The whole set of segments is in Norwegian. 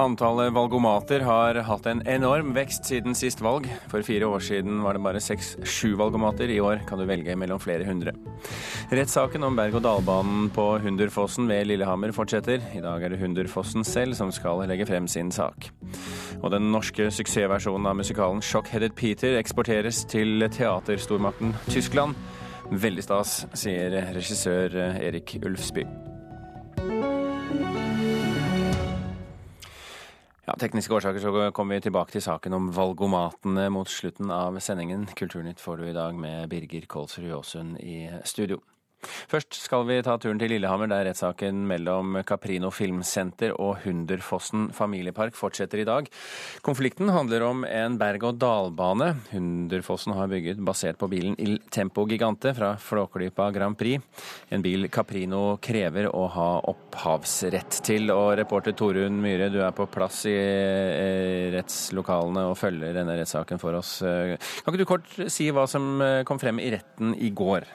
Antallet valgomater har hatt en enorm vekst siden sist valg. For fire år siden var det bare seks-sju valgomater. I år kan du velge mellom flere hundre. Rettssaken om berg-og-dal-banen på Hunderfossen ved Lillehammer fortsetter. I dag er det Hunderfossen selv som skal legge frem sin sak. Og den norske suksessversjonen av musikalen Shockheaded Peter eksporteres til teaterstormakten Tyskland. Veldig stas, sier regissør Erik Ulfsby. Ja, Tekniske årsaker så kommer vi tilbake til saken om valgomatene mot slutten av sendingen. Kulturnytt får du i dag med Birger Kolsrud Jåsund i studio. Først skal vi ta turen til Lillehammer, der rettssaken mellom Caprino Filmsenter og Hunderfossen familiepark fortsetter i dag. Konflikten handler om en berg-og-dal-bane Hunderfossen har bygget basert på bilen Il Tempo Gigante fra Flåklypa Grand Prix. En bil Caprino krever å ha opphavsrett til. Og reporter Torunn Myhre, du er på plass i rettslokalene og følger denne rettssaken for oss. Kan ikke du kort si hva som kom frem i retten i går?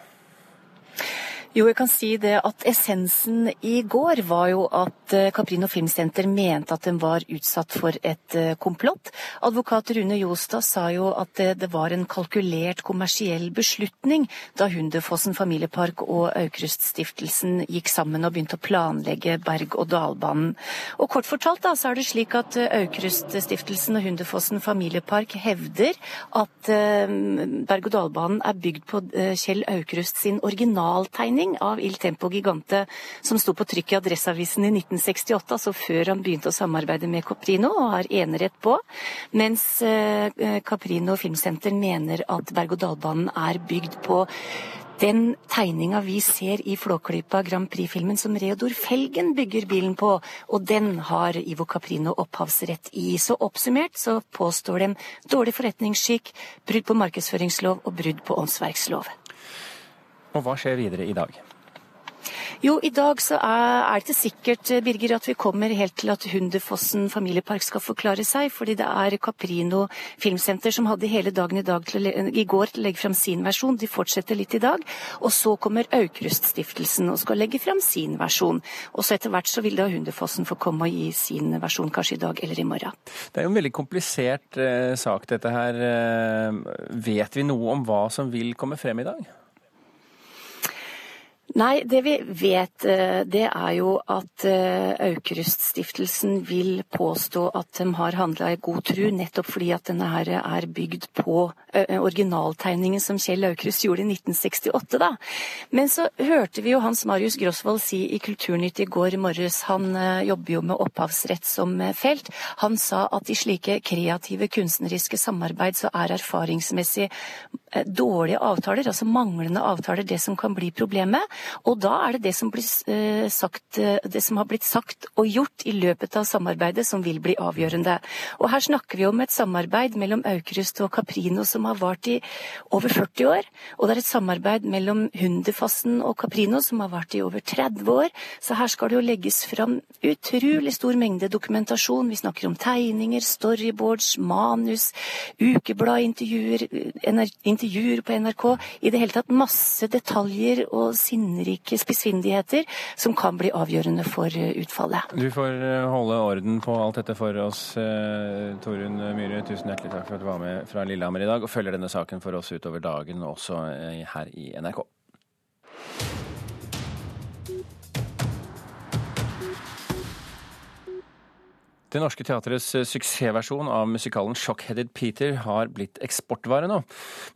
Jo, jeg kan si det at essensen i går var jo at eh, Caprino Filmsenter mente at den var utsatt for et eh, komplott. Advokat Rune Jostad sa jo at det var en kalkulert kommersiell beslutning da Hunderfossen familiepark og Aukruststiftelsen gikk sammen og begynte å planlegge berg-og-dal-banen. Og kort fortalt da, så er det slik at eh, Aukruststiftelsen og Hunderfossen familiepark hevder at berg-og-dal-banen er bygd på Kjell Aukrust sin originaltegning tegning av Il Tempo Gigante som sto på trykk i Adresseavisen i 1968, altså før han begynte å samarbeide med Caprino og har enerett på. Mens eh, Caprino Filmsenter mener at berg-og-dal-banen er bygd på den tegninga vi ser i Flåklypa Grand Prix-filmen som Reodor Felgen bygger bilen på, og den har Ivo Caprino opphavsrett i. Så oppsummert så påstår de dårlig forretningsskikk, brudd på markedsføringslov og brudd på åndsverkslov. Og hva skjer videre i dag? Jo, i dag så er, det ikke sikkert, Birger, at vi kommer helt til at Hunderfossen familiepark skal forklare seg, fordi det er Caprino Filmsenter som hadde hele dagen i, dag til, i går til å legge fram sin versjon. De fortsetter litt i dag. Og så kommer Aukruststiftelsen og skal legge fram sin versjon. Og så etter hvert så vil da Hunderfossen få komme og gi sin versjon kanskje i dag eller i morgen. Det er jo en veldig komplisert eh, sak dette her. Eh, vet vi noe om hva som vil komme frem i dag? Nei, det vi vet eh, det er jo at eh, Aukruststiftelsen vil påstå at de har handla i god tru, nettopp fordi at denne her er bygd på originaltegningen som Kjell Aukrust gjorde i 1968. da. Men så hørte vi jo Hans Marius Grosvold si i Kulturnytt i går morges, han jobber jo med opphavsrett som felt, han sa at i slike kreative kunstneriske samarbeid så er erfaringsmessig dårlige avtaler, altså manglende avtaler, det som kan bli problemet. Og da er det det som, eh, sagt, eh, det som, har blitt sagt og gjort i løpet av samarbeidet som vil bli avgjørende. Og her snakker vi om et samarbeid mellom Aukrust og Caprino som har vart i over 40 år. Og det er et samarbeid mellom Hunderfossen og Caprino som har vart i over 30 år. Så her skal det jo legges fram utrolig stor mengde dokumentasjon. Vi snakker om tegninger, storyboards, manus, ukebladintervjuer, intervjuer på NRK. I det hele tatt masse detaljer og sinne sinnrike spissfindigheter som kan bli avgjørende for eh, utfallet. Du får eh, holde orden på alt dette for oss, eh, Torunn Myhre. Tusen hjertelig takk for at du var med fra Lillehammer i dag og følger denne saken for oss utover dagen, også her i NRK. Det Norske Teatrets eh, suksessversjon av musikalen Shockheaded Peter har blitt eksportvare nå.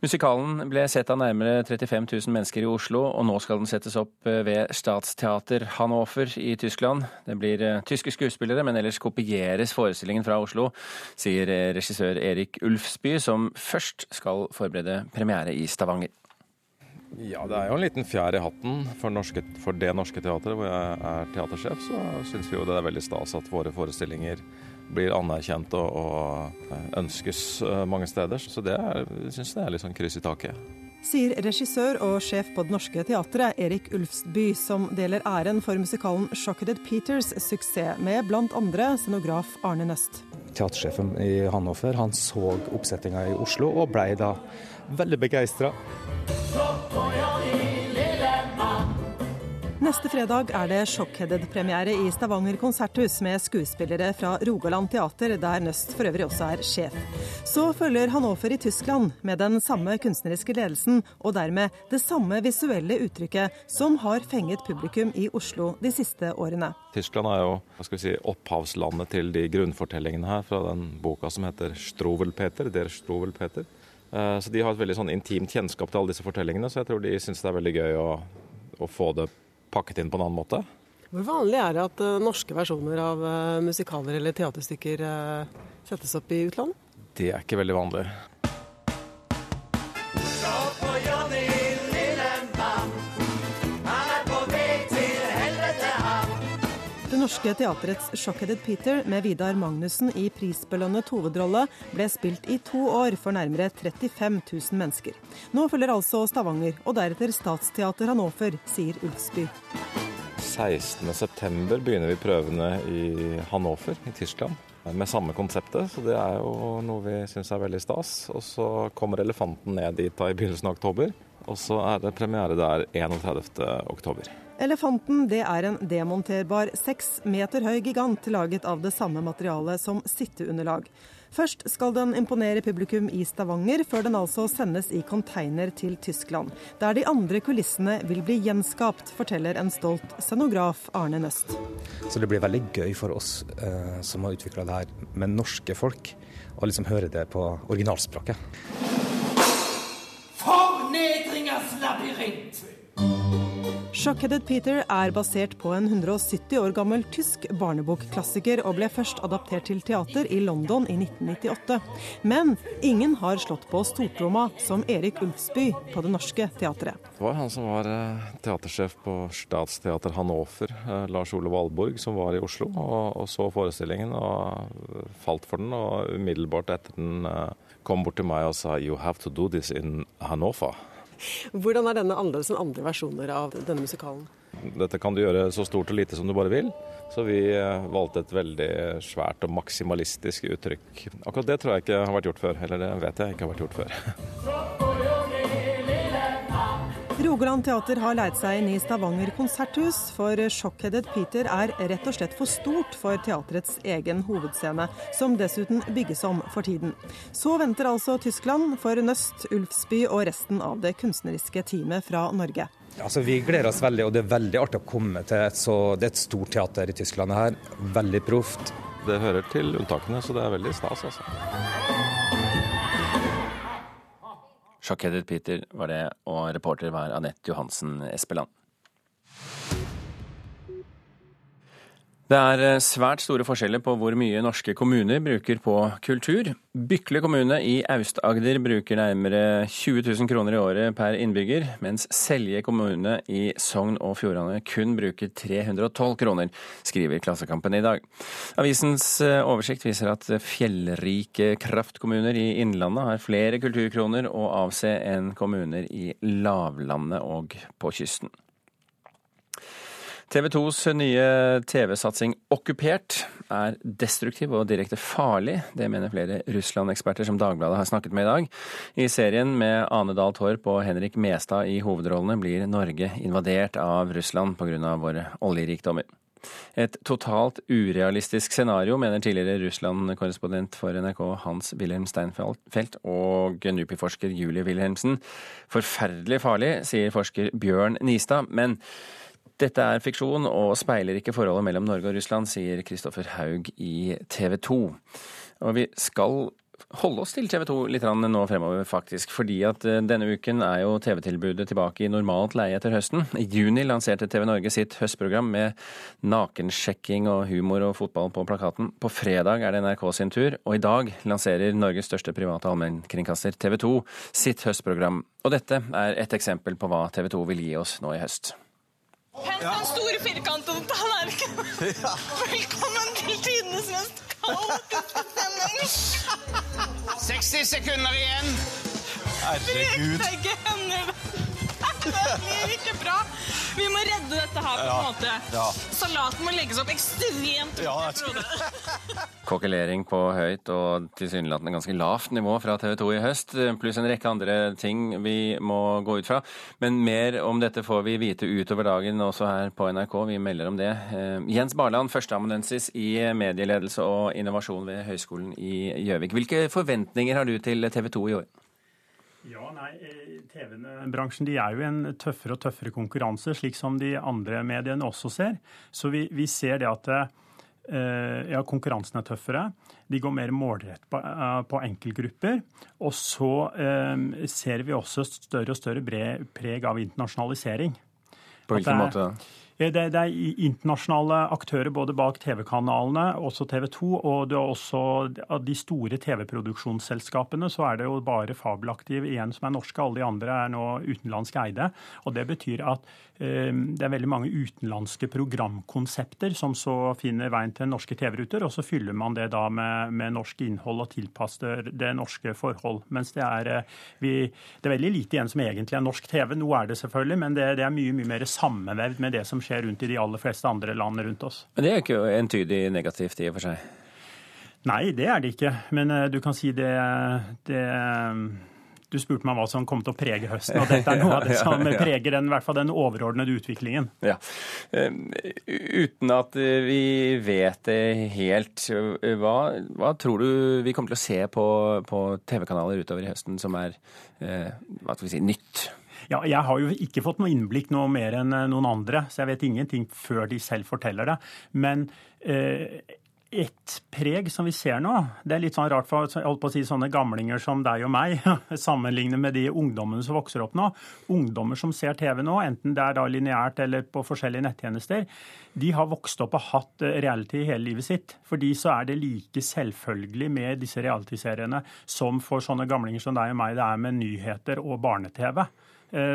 Musikalen ble sett av nærmere 35 000 mennesker i Oslo, og nå skal den settes opp eh, ved Statsteater Hannover i Tyskland. Det blir eh, tyske skuespillere, men ellers kopieres forestillingen fra Oslo, sier regissør Erik Ulfsby, som først skal forberede premiere i Stavanger. Ja, det er jo en liten fjær i hatten for, norske, for det norske teatret, hvor jeg er teatersjef. Så syns vi jo det er veldig stas at våre forestillinger blir anerkjent og, og ønskes eh, mange steder. Så det syns jeg er litt sånn kryss i taket. Sier regissør og sjef på Det Norske Teatret, Erik Ulfsby, som deler æren for musikalen 'Shockheaded Peters' suksess med bl.a. scenograf Arne Nøst. Teatersjefen i Hannover han så oppsettinga i Oslo og blei da veldig begeistra. Neste fredag er det Shockheaded-premiere i Stavanger konserthus med skuespillere fra Rogaland teater, der Nøst for øvrig også er sjef. Så følger Hanover i Tyskland med den samme kunstneriske ledelsen og dermed det samme visuelle uttrykket som har fenget publikum i Oslo de siste årene. Tyskland er jo hva skal vi si, opphavslandet til de grunnfortellingene her fra den boka som heter Strovelpeter, Der Strovelpeter. Eh, så de har et veldig sånn intimt kjennskap til alle disse fortellingene, så jeg tror de syns det er veldig gøy å, å få det pakket inn på en annen måte. Hvor vanlig er det at uh, norske versjoner av uh, musikaler eller teaterstykker settes opp i utlandet? Det er ikke veldig vanlig. Norske teaterets 'Shockheaded Peter' med Vidar Magnussen i prisbelønnet hovedrolle ble spilt i to år for nærmere 35 000 mennesker. Nå følger altså Stavanger, og deretter Statsteater Hannover, sier Ulfsby. 16.9 begynner vi prøvene i Hannover i Tyskland med samme konseptet, så det er jo noe vi syns er veldig stas. Og så kommer elefanten ned dit da i begynnelsen av oktober, og så er det premiere der 31. oktober. Elefanten det er en demonterbar seks meter høy gigant laget av det samme materialet som sitteunderlag. Først skal den imponere publikum i Stavanger, før den altså sendes i container til Tyskland. Der de andre kulissene vil bli gjenskapt, forteller en stolt scenograf Arne Nøst. Så det blir veldig gøy for oss eh, som har utvikla det her med norske folk, å liksom høre det på originalspråket. Fornedringers labyrint! Shockheaded Peter er basert på en 170 år gammel tysk barnebokklassiker og ble først adaptert til teater i London i 1998. Men ingen har slått på stortromma som Erik Ulfsby på Det Norske Teatret. Det var han som var eh, teatersjef på Statsteater Hannover, eh, Lars Ole Valborg, som var i Oslo og, og så forestillingen og falt for den. Og umiddelbart etter den eh, kom bort til meg og sa 'You have to do this in Hannover'. Hvordan er denne annerledes enn andre versjoner av denne musikalen? Dette kan du gjøre så stort og lite som du bare vil. Så vi eh, valgte et veldig svært og maksimalistisk uttrykk. Akkurat det tror jeg ikke har vært gjort før. Eller det vet jeg ikke har vært gjort før. Rogaland teater har leid seg inn i Stavanger konserthus, for Shockheaded Peter er rett og slett for stort for teatrets egen hovedscene, som dessuten bygges om for tiden. Så venter altså Tyskland for Nøst, Ulfsby og resten av det kunstneriske teamet fra Norge. Altså, vi gleder oss veldig, og det er veldig artig å komme til et så Det er et stort teater i Tyskland her. Veldig proft. Det hører til unntakene, så det er veldig stas, altså. Shockheaded Peter var det, og reporter var Anette Johansen Espeland. Det er eh, svært store forskjeller på hvor mye norske kommuner bruker på kultur. Bykle kommune i Aust-Agder bruker nærmere 20 000 kroner i året per innbygger, mens Selje kommune i Sogn og Fjordane kun bruker 312 kroner, skriver Klassekampen i dag. Avisens eh, oversikt viser at fjellrike kraftkommuner i Innlandet har flere kulturkroner å avse enn kommuner i lavlandet og på kysten. TV 2s nye TV-satsing Okkupert er destruktiv og direkte farlig. Det mener flere Russland-eksperter som Dagbladet har snakket med i dag. I serien med Ane Dahl Torp og Henrik Mestad i hovedrollene blir Norge invadert av Russland pga. våre oljerikdommer. Et totalt urealistisk scenario, mener tidligere Russland-korrespondent for NRK Hans Wilhelm Steinfeld og NUPI-forsker Julie Wilhelmsen. Forferdelig farlig, sier forsker Bjørn Nistad. men dette er fiksjon og speiler ikke forholdet mellom Norge og Russland, sier Kristoffer Haug i TV 2. Og vi skal holde oss til TV 2 litt nå fremover, faktisk. Fordi at eh, denne uken er jo TV-tilbudet tilbake i normalt leie etter høsten. I juni lanserte TV Norge sitt høstprogram med nakensjekking og humor og fotball på plakaten. På fredag er det NRK sin tur, og i dag lanserer Norges største private allmennkringkaster TV 2 sitt høstprogram. Og dette er et eksempel på hva TV 2 vil gi oss nå i høst. Hent den store firkantede tallerkenen. Ja. Velkommen til tidenes mest kaotiske sending. 60 sekunder igjen. Herregud. Begge hender. Det blir ikke bra. Vi må redde dette her på en måte. Ja. Salaten må legges opp ekstremt Ja. Kokkelering på høyt og tilsynelatende ganske lavt nivå fra TV 2 i høst, pluss en rekke andre ting vi må gå ut fra. Men mer om dette får vi vite utover dagen også her på NRK. Vi melder om det. Eh, Jens Barland, førsteamanuensis i medieledelse og innovasjon ved Høgskolen i Gjøvik. Hvilke forventninger har du til TV 2 i år? Ja, nei, eh, TV-bransjen de er jo en tøffere og tøffere konkurranse, slik som de andre mediene også ser. Så vi, vi ser det at eh, ja, konkurransen er tøffere. De går mer målrett på, eh, på enkeltgrupper. Og så eh, ser vi også større og større bred preg av internasjonalisering. På hvilken måte Det, det er internasjonale aktører både bak TV-kanalene, også TV 2, og det er også av de store TV-produksjonsselskapene, så er det jo bare Fabelaktiv igjen som er norske. Alle de andre er nå utenlandske eide. Og det betyr at eh, det er veldig mange utenlandske programkonsepter som så finner veien til norske TV-ruter, og så fyller man det da med, med norsk innhold og tilpasser det norske forhold. Mens det er, eh, vi, det er veldig lite igjen som egentlig er norsk TV. Nå er det selvfølgelig, men det, det er mye, mye mer sammenvevd med det som skjer rundt i de aller fleste andre land rundt oss. Men det er jo ikke entydig negativt i og for seg. Nei, det er det ikke. Men eh, du kan si det, det Du spurte meg hva som kom til å prege høsten, og dette er noe av det som preger den, i hvert fall den overordnede utviklingen. Ja. Eh, Uten at eh, vi vet det helt, hva, hva tror du vi kommer til å se på, på TV-kanaler utover i høsten som er hva skal vi si, nytt? Ja, jeg har jo ikke fått noe innblikk noe mer enn eh, noen andre, så jeg vet ingenting før de selv forteller det. Men eh, et preg som vi ser nå, det er litt sånn rart for jeg holdt på å si sånne gamlinger som deg og meg, sammenlignet med de ungdommene som vokser opp nå. Ungdommer som ser TV nå, enten det er da lineært eller på forskjellige nettjenester, de har vokst opp og hatt eh, reality hele livet sitt. For de så er det like selvfølgelig med disse realityseriene som for sånne gamlinger som deg og meg det er med nyheter og barne-TV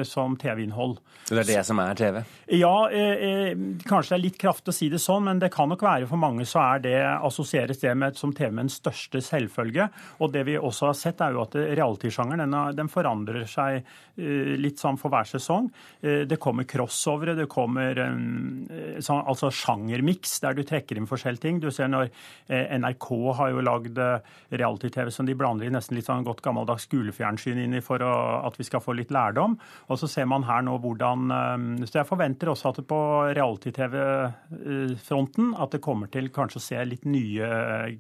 som TV-innhold. Det er det som er TV? Ja, eh, eh, kanskje det er litt kraftig å si det sånn, men det kan nok være for mange så er det, assosieres det med, som TV med den største selvfølge. Og det vi også har sett, er jo at reality-sjangeren den, den forandrer seg eh, litt sånn for hver sesong. Eh, det kommer crossovere, det kommer eh, sånn, altså sjangermiks, der du trekker inn forskjellige ting. Du ser når eh, NRK har jo lagd eh, reality-TV som de blander i nesten litt sånn godt gammeldags skolefjernsyn inn i for å, at vi skal få litt lærdom. Og så ser man her nå hvordan eh, Så jeg forventer også at det på reality-TV-fronten at det kommer til kanskje å se litt nye eh,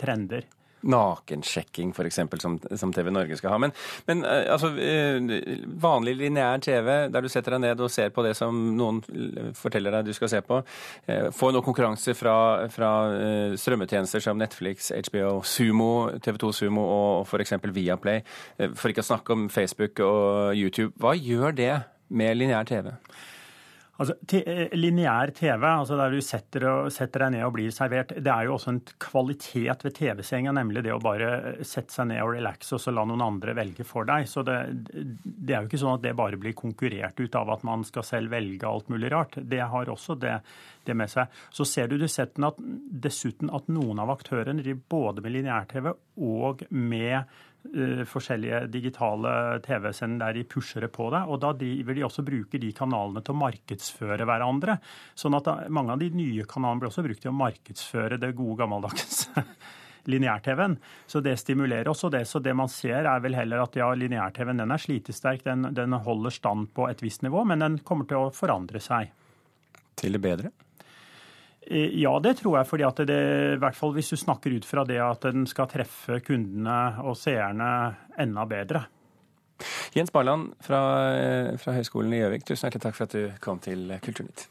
trender. Nakensjekking f.eks., som, som TV Norge skal ha. Men, men eh, altså, eh, vanlig lineær TV, der du setter deg ned og ser på det som noen forteller deg du skal se på, Få får nå konkurranse fra, fra eh, strømmetjenester som Netflix, HBO, Sumo, TV2 Sumo og f.eks. Viaplay, eh, for ikke å snakke om Facebook og YouTube. Hva gjør det med lineær TV? Altså, eh, Lineær TV, altså der du setter, setter deg ned og blir servert, det er jo også en kvalitet ved TV-senga, nemlig det å bare eh, sette seg ned og relaxe og så la noen andre velge for deg. Så det, det er jo ikke sånn at det bare blir konkurrert ut av at man skal selv velge alt mulig rart. Det har også det, det med seg. Så ser du dessuten at, dessuten at noen av aktørene driver både med lineær-TV og med forskjellige digitale TV-sender der de pusher det på deg. Og da vil de også bruke de kanalene til å markedsføre hverandre. Sånn at da, mange av de nye kanalene blir også brukt til å markedsføre det gode gammeldags lineær-TV-en. Så det stimulerer også det. Så det man ser er vel heller at ja, lineær-TV-en den er slitesterk, den, den holder stand på et visst nivå, men den kommer til å forandre seg. Til det bedre? Eh, Ja, det tror jeg. fordi at det, i hvert fall hvis du snakker ut fra det at den skal treffe kundene og seerne enda bedre. Jens Barland fra, eh, fra Høgskolen i Gjøvik, tusen hjertelig takk for at du kom til Kulturnytt.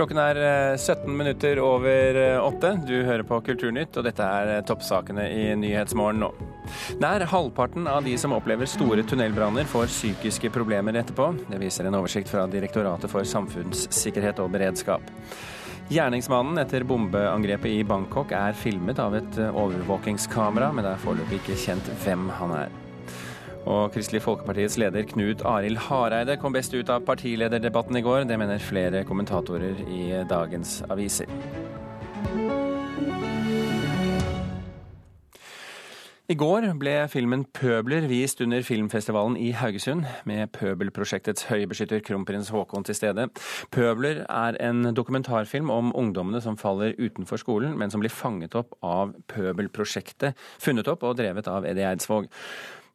Klokken er eh, 17 minutter over eh, åtte. Du hører på Kulturnytt, og dette er eh, toppsakene i Nyhetsmorgen nå. Nær halvparten av de som opplever store tunnelbranner, får psykiske problemer etterpå. Det viser en oversikt fra Direktoratet for samfunnssikkerhet og beredskap. Gjerningsmannen etter bombeangrepet i Bangkok er filmet av et eh, overvåkingskamera, men det er foreløpig ikke kjent hvem han er. Og Kristelig Folkepartiets leder Knut Arild Hareide kom best ut av partilederdebatten i går. Det mener flere kommentatorer i dagens aviser. I går ble filmen 'Pøbler' vist under filmfestivalen i Haugesund, med Pøbelprosjektets høybeskytter kronprins Haakon til stede. 'Pøbler' er en dokumentarfilm om ungdommene som faller utenfor skolen, men som blir fanget opp av Pøbelprosjektet, funnet opp og drevet av Eddie Eidsvåg.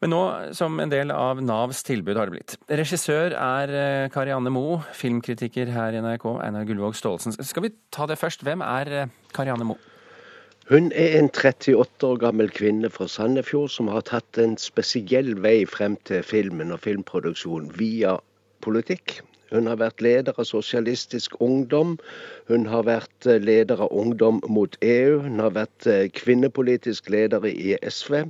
Men nå som en del av Navs tilbud har det blitt. Regissør er eh, Karianne Moe, filmkritiker her i NRK, Einar Gullvåg Staalesen. Skal vi ta det først? Hvem er eh, Karianne Moe? Hun er en 38 år gammel kvinne fra Sandefjord som har tatt en spesiell vei frem til filmen og filmproduksjon via politikk. Hun har vært leder av Sosialistisk Ungdom. Hun har vært eh, leder av Ungdom mot EU. Hun har vært kvinnepolitisk leder i SV.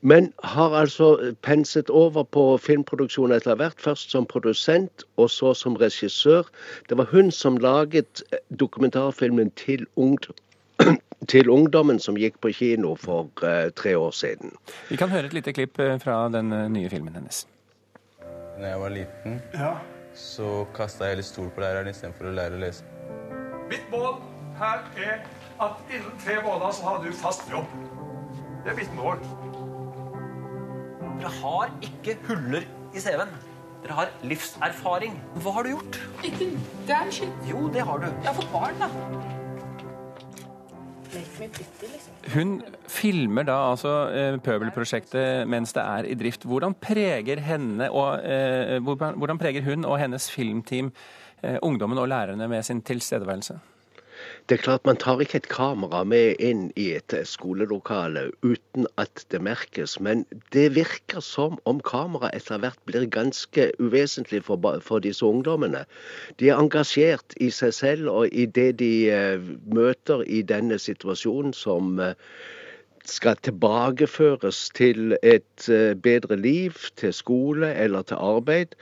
Men har altså penset over på filmproduksjon etter hvert. Først som produsent, og så som regissør. Det var hun som laget eh, dokumentarfilmen 'Til ungdom' til ungdommen som gikk på kino for uh, tre år siden. Vi kan høre et lite klipp eh, fra den nye filmen hennes. Da jeg var liten, ja. så kasta jeg hele stol på læreren istedenfor å lære å lese. Mitt mål her er at innen tre måneder så har du fast jobb. Det er mitt mål. Dere har ikke huller i CV-en. Dere har livserfaring. Hva har du gjort? Ikke damn shit. Jo, det har du. Jeg har fått barn, da. Liksom. Hun filmer da altså eh, Pøbelprosjektet mens det er i drift. Hvordan preger, henne og, eh, hvordan preger hun og hennes filmteam eh, ungdommen og lærerne med sin tilstedeværelse? Det er klart Man tar ikke et kamera med inn i et skolelokale uten at det merkes. Men det virker som om kameraet etter hvert blir ganske uvesentlig for, for, disse ungdommene. De er engasjert i seg selv og i det de uh, møter i denne situasjonen som uh, skal tilbakeføres til et bedre liv, til skole eller til arbeid.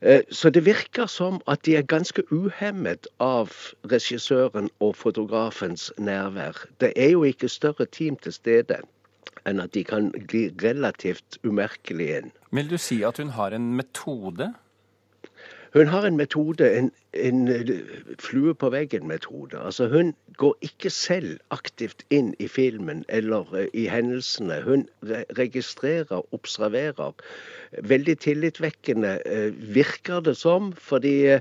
Eh, så det virker som at de er ganske uhemmet av regissøren og fotografens nærvær. Det er jo ikke større team til stede enn at de kan bli relativt umerkelig inn. Vil du si at hun har en metode? Hun har en metode, en, en flue på veggen-metode. Altså Hun går ikke selv aktivt inn i filmen eller eh, i hendelsene. Hun registrerer, observerer. Veldig tillitvekkende eh, virker det som, fordi eh,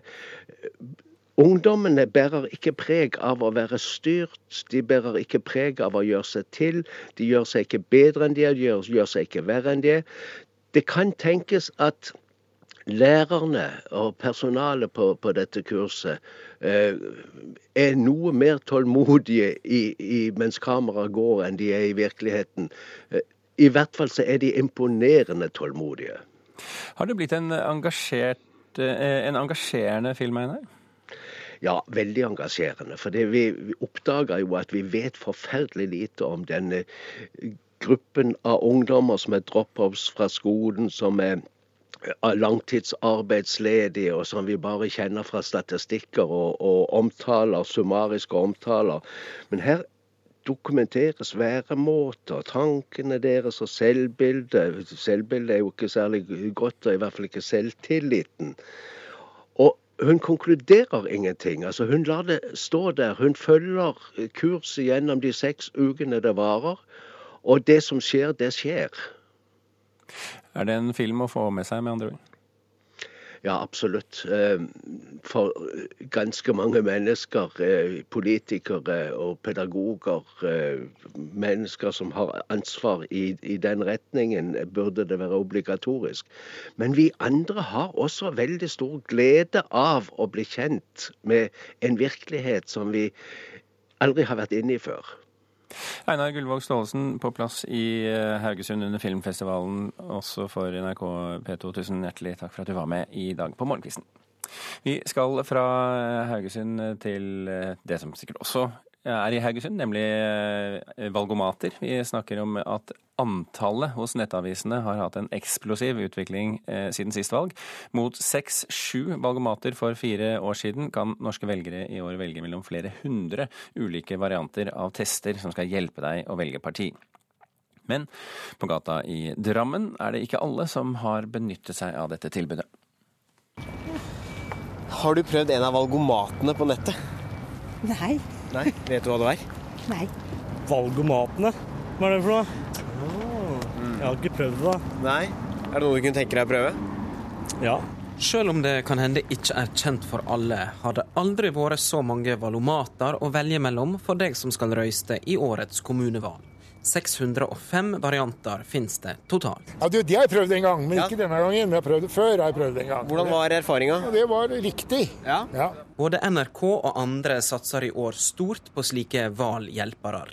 Ungdommene bærer ikke preg av å være styrt, de bærer ikke preg av å gjøre seg til. De gjør seg ikke bedre enn de er, de gjør, gjør seg ikke verre enn de er. Det kan tenkes at lærerne og personalet på, på dette kurset eh, er noe mer tålmodige i, i, mens kameraet går, enn de er i virkeligheten. Eh, I hvert fall så er de imponerende tålmodige. Har det blitt en, engasjert, eh, en engasjerende film, Einar? Ja, veldig engasjerende. For vi, vi oppdaga jo at vi vet forferdelig lite om denne gruppen av ungdommer som er drop-offs fra skolen, som er langtidsarbeidsledige, og som vi bare kjenner fra statistikker og, og omtaler, summariske omtaler. Men her dokumenteres væremåter, tankene deres og selvbildet. Selvbildet er jo ikke særlig godt, og i hvert fall ikke selvtilliten. Og hun konkluderer ingenting. altså Hun lar det stå der. Hun følger kurset gjennom de seks ukene det varer. Og det som skjer, det skjer. Er det en film å få med seg, med andre ord? Ja, absolutt. Eh, for ganske mange mennesker, eh, politikere og pedagoger, eh, mennesker som har ansvar i, i, den retningen, burde det være obligatorisk. Men vi andre har også veldig stor glede av å bli kjent med en virkelighet som vi aldri har vært inne i før. Einar Gullvåg Staalesen på plass i eh, Haugesund under filmfestivalen, også for NRK P2. Tusen hjertelig takk for at du var med i dag på Morgenkvisten. Vi skal fra Haugesund til eh, det som sikkert også er i Haugesund, nemlig eh, valgomater. Vi snakker om at antallet hos nettavisene har hatt en eksplosiv utvikling eh, siden sist valg. Mot seks-sju valgomater for fire år siden kan norske velgere i år velge mellom flere hundre ulike varianter av tester som skal hjelpe deg å velge parti. Men på gata i Drammen er det ikke alle som har benyttet seg av dette tilbudet. Har du prøvd en av valgomatene på nettet? Nei. Nei, Vet du hva det er? Nei. Valgomatene? Hva er det for noe? Mm. Jeg har ikke prøvd det. da. Nei? Er det noe du kunne tenke deg å prøve? Ja. Selv om det kan hende ikke er kjent for alle, har det aldri vært så mange valomater å velge mellom for deg som skal røyste i årets kommunevalg. 605 varianter finnes det totalt. Ja, du, Det har jeg prøvd en gang, men ikke denne gangen. Men jeg har prøvd det før. har jeg prøvd en gang. Hvordan var erfaringa? Ja, det var riktig. Ja. Ja. Både NRK og andre satser i år stort på slike valhjelpere.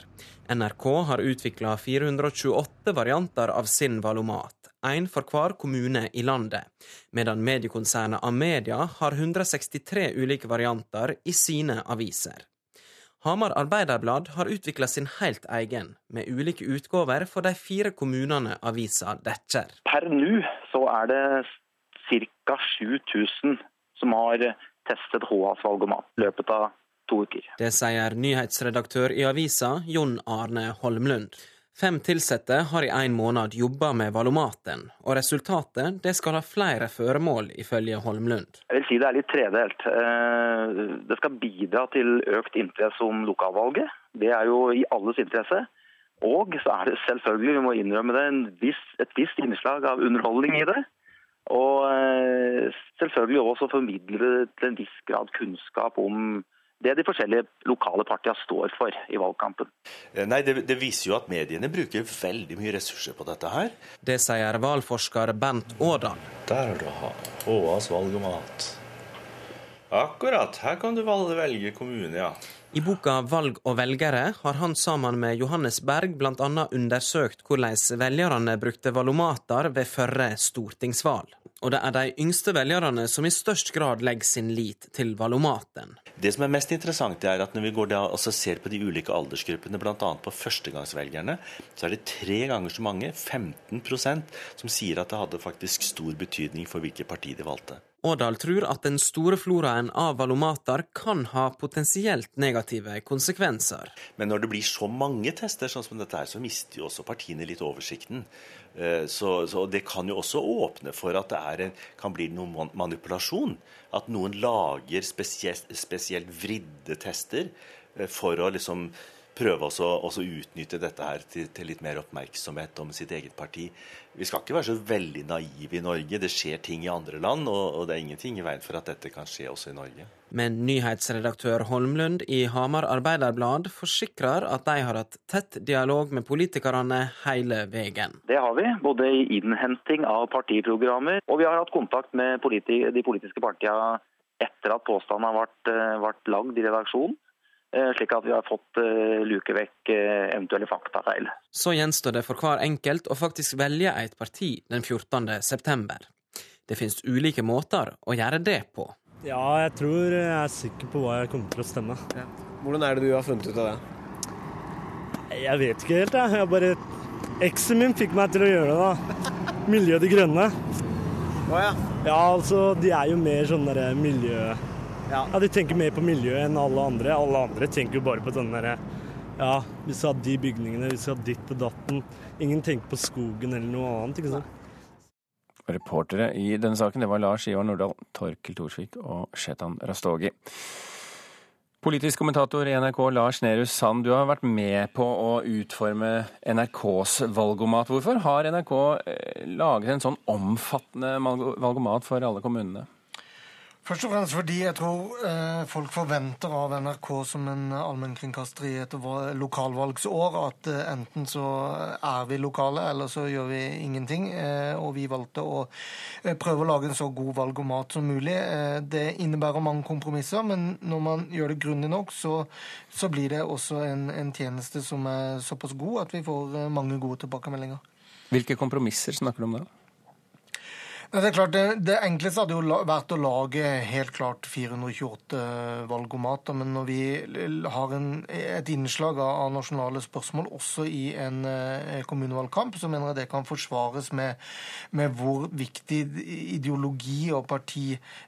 NRK har utvikla 428 varianter av sin valomat, én for hver kommune i landet, medan mediekonsernet Amedia har 163 ulike varianter i sine aviser. Hamar Arbeiderblad har utvikla sin helt egen, med ulike utgaver for de fire kommunene avisa dekker. Per nå så er det ca. 7000 som har testet HAs valgomat i løpet av to uker. Det sier nyhetsredaktør i avisa Jon Arne Holmlund. Fem ansatte har i en måned jobba med valomaten, og resultatet det skal ha flere føremål, ifølge Holmlund. Jeg vil si det er litt tredelt. Eh, Det skal bidra til økt interesse om lokalvalget. Det er jo i alles interesse. Og så er det selvfølgelig, vi må innrømme det, viss, et visst innslag av underholdning i det. Og eh, selvfølgelig også formidle til en viss grad kunnskap om det de forskjellige lokale partiene står for i valgkampen. Eh, Nei, det, det viser jo at mediene bruker veldig mye ressurser på dette her. Det sier valgforsker Bent Årdal. Der har du HAs valgomat. Akkurat. Her kan du velge kommune, ja. I boka 'Valg og velgere' har han sammen med Johannes Berg bl.a. undersøkt hvordan velgerne brukte valomater ved førre stortingsvalg. Og det er de yngste velgerne som i størst grad legger sin lit til valomaten. Det som er mest interessant, er at når vi går og ser på de ulike aldersgruppene, bl.a. på førstegangsvelgerne, så er det tre ganger så mange, 15% som sier at det hadde faktisk stor betydning for hvilket parti de valgte. Årdal tror at den store floraen av valomater kan ha potensielt negative konsekvenser. Men når det blir så mange tester sånn som dette her, så mister jo også partiene litt oversikten. Eh, Så, så det kan jo også åpne for at det en, kan bli noen manipulasjon. At noen lager spesielt, spesielt vridde tester eh, for å liksom prøve også, også utnytte dette her til, til litt mer oppmerksomhet om sitt eget parti. Vi skal ikke være så veldig naive i Norge. Det skjer ting i andre land, og, og det er ingenting i veien for at dette kan skje også i Norge. Men nyhetsredaktør Holmlund i Hamar Arbeiderblad forsikrer at de har hatt tett dialog med politikerne hele veien. Det har vi, både i innhenting av partiprogrammer, og vi har hatt kontakt med politi de politiske partiene etter at påstanden har vært, eh, vært lagd i redaksjonen. Eh, Slik at vi har fått eh, luke vekk eh, eventuelle faktafeil. Så gjenstår det for hver enkelt å faktisk velge et parti den 14. september. Det finnes ulike måter å gjøre det på. Ja, jeg tror jeg er sikker på hva jeg kommer til å stemme. Hvordan er det du har funnet ut av det? Jeg vet ikke helt, jeg. jeg bare... Eksen min fikk meg til å gjøre det, da. Miljø De Grønne. Å ja. Ja, altså, de er jo mer sånn derre miljø... Ja. De tenker mer på miljøet enn alle andre. Alle andre tenker jo bare på den derre Ja, vi skal ha de bygningene, vi skal ha ditt på datten. Ingen tenker på skogen eller noe annet, ikke sant. Reportere i denne saken det var Lars Ivar Nordahl, Torkel Thorsvik og Shetan Rastogi. Politisk kommentator i NRK Lars Nehru Sand, du har vært med på å utforme NRKs valgomat. Hvorfor har NRK eh, laget en sånn omfattende valgomat for alle kommunene? Først og fremst fordi jeg tror eh, folk forventer av NRK som en allmennkringkaster i et lokalvalgsår at eh, enten så er vi lokale, eller så gjør vi ingenting. Eh, og vi valgte å eh, prøve å lage en så god valg og mat som mulig. Eh, det innebærer mange kompromisser, men når man gjør det grundig nok, så, så blir det også en, en tjeneste som er såpass god at vi får eh, mange gode tilbakemeldinger. Hvilke kompromisser snakker du om da? Det er klart, det, det enkleste hadde jo vært å lage helt klart 428 valgomater, men når vi har en, et innslag av nasjonale spørsmål også i en eh, kommunevalgkamp, så mener jeg det kan forsvares med, med hvor viktig ideologi og parti,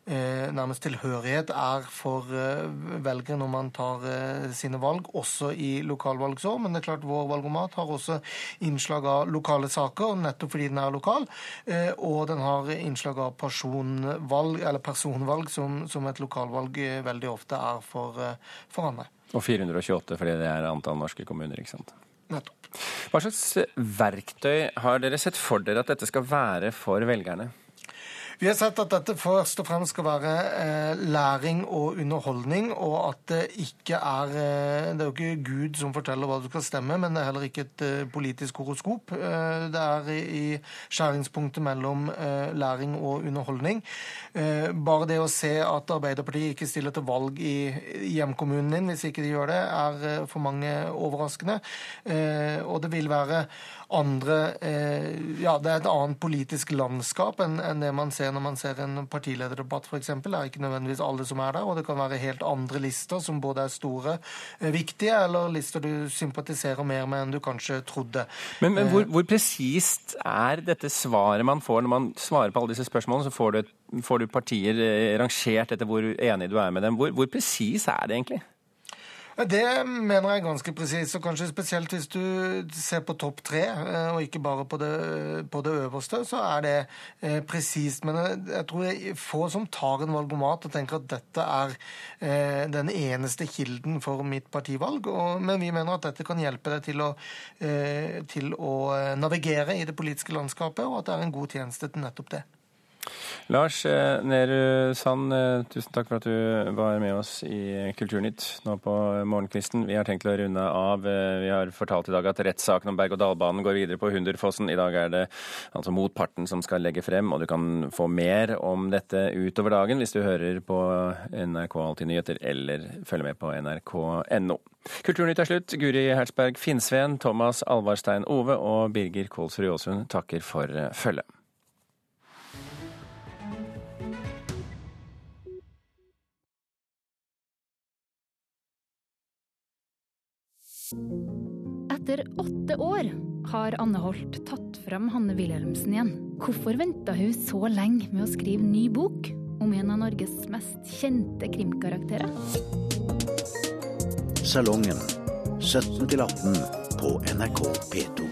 eh, nærmest tilhørighet, er for eh, velgere når man tar eh, sine valg, også i lokalvalgsår. Men det er klart, vår valgomat har også innslag av lokale saker, nettopp fordi den er lokal, eh, og den har innslag av personvalg, eller personvalg som, som et lokalvalg eh, veldig ofte er for, eh, for andre. Og 428 fordi det er antall norske kommuner, ikke sant? Nettopp. Hva slags verktøy har dere sett for dere at dette skal være for velgerne? Vi har sett at dette først og fremst skal være eh, læring og underholdning, og at det ikke er eh, Det er jo ikke Gud som forteller hva du skal stemme, men det er heller ikke et eh, politisk horoskop. Eh, det er i skjæringspunktet mellom læring og underholdning. Bare det å se at Arbeiderpartiet ikke stiller til valg i hjemkommunen din hvis ikke de gjør det, er for mange overraskende. og det vil være andre Ja, det er et annet politisk landskap enn det man ser når man ser en partilederdebatt f.eks. Det er ikke nødvendigvis alle som er der, og det kan være helt andre lister som både er store, eh, viktige, eller lister du sympatiserer mer med enn du kanskje trodde. Men, men hvor, hvor presist er dette svaret man får når man svarer på alle disse spørsmålene? Så får du, et, får du partier eh, rangert etter hvor enig du er med dem. Hvor, hvor presis er det egentlig? Det mener jeg ganske presist, og kanskje spesielt hvis du ser på topp tre, eh, og ikke bare på det, på det øverste, så er det eh, presist. Men jeg tror det er få som tar en valgomat og tenker at dette er eh, den eneste kilden for mitt partivalg. Men vi mener at dette kan hjelpe deg til å, eh, til å navigere i det politiske landskapet, og at det er en god tjeneste til nettopp det. Lars eh, Nehru Sand, eh, tusen takk for at du var med oss i Kulturnytt nå på morgenkvisten. Vi har tenkt å runde av. Eh, vi har fortalt i dag at rettssaken om berg-og-dal-banen går videre på Hunderfossen. I dag er det altså motparten som skal legge frem, og du kan få mer om dette utover dagen hvis du hører på NRK Alltid nyheter eller følger med på nrk.no. Kulturnytt er slutt. Guri Hertzberg Finnsveen, Thomas Alvarstein Ove og Birger Kolsrud Aasund takker for følget. Etter åtte år har Anne Holt tatt fram Hanne Wilhelmsen igjen. Hvorfor venta hun så lenge med å skrive ny bok om en av Norges mest kjente krimkarakterer? Salongen 17 18 på NRK P2.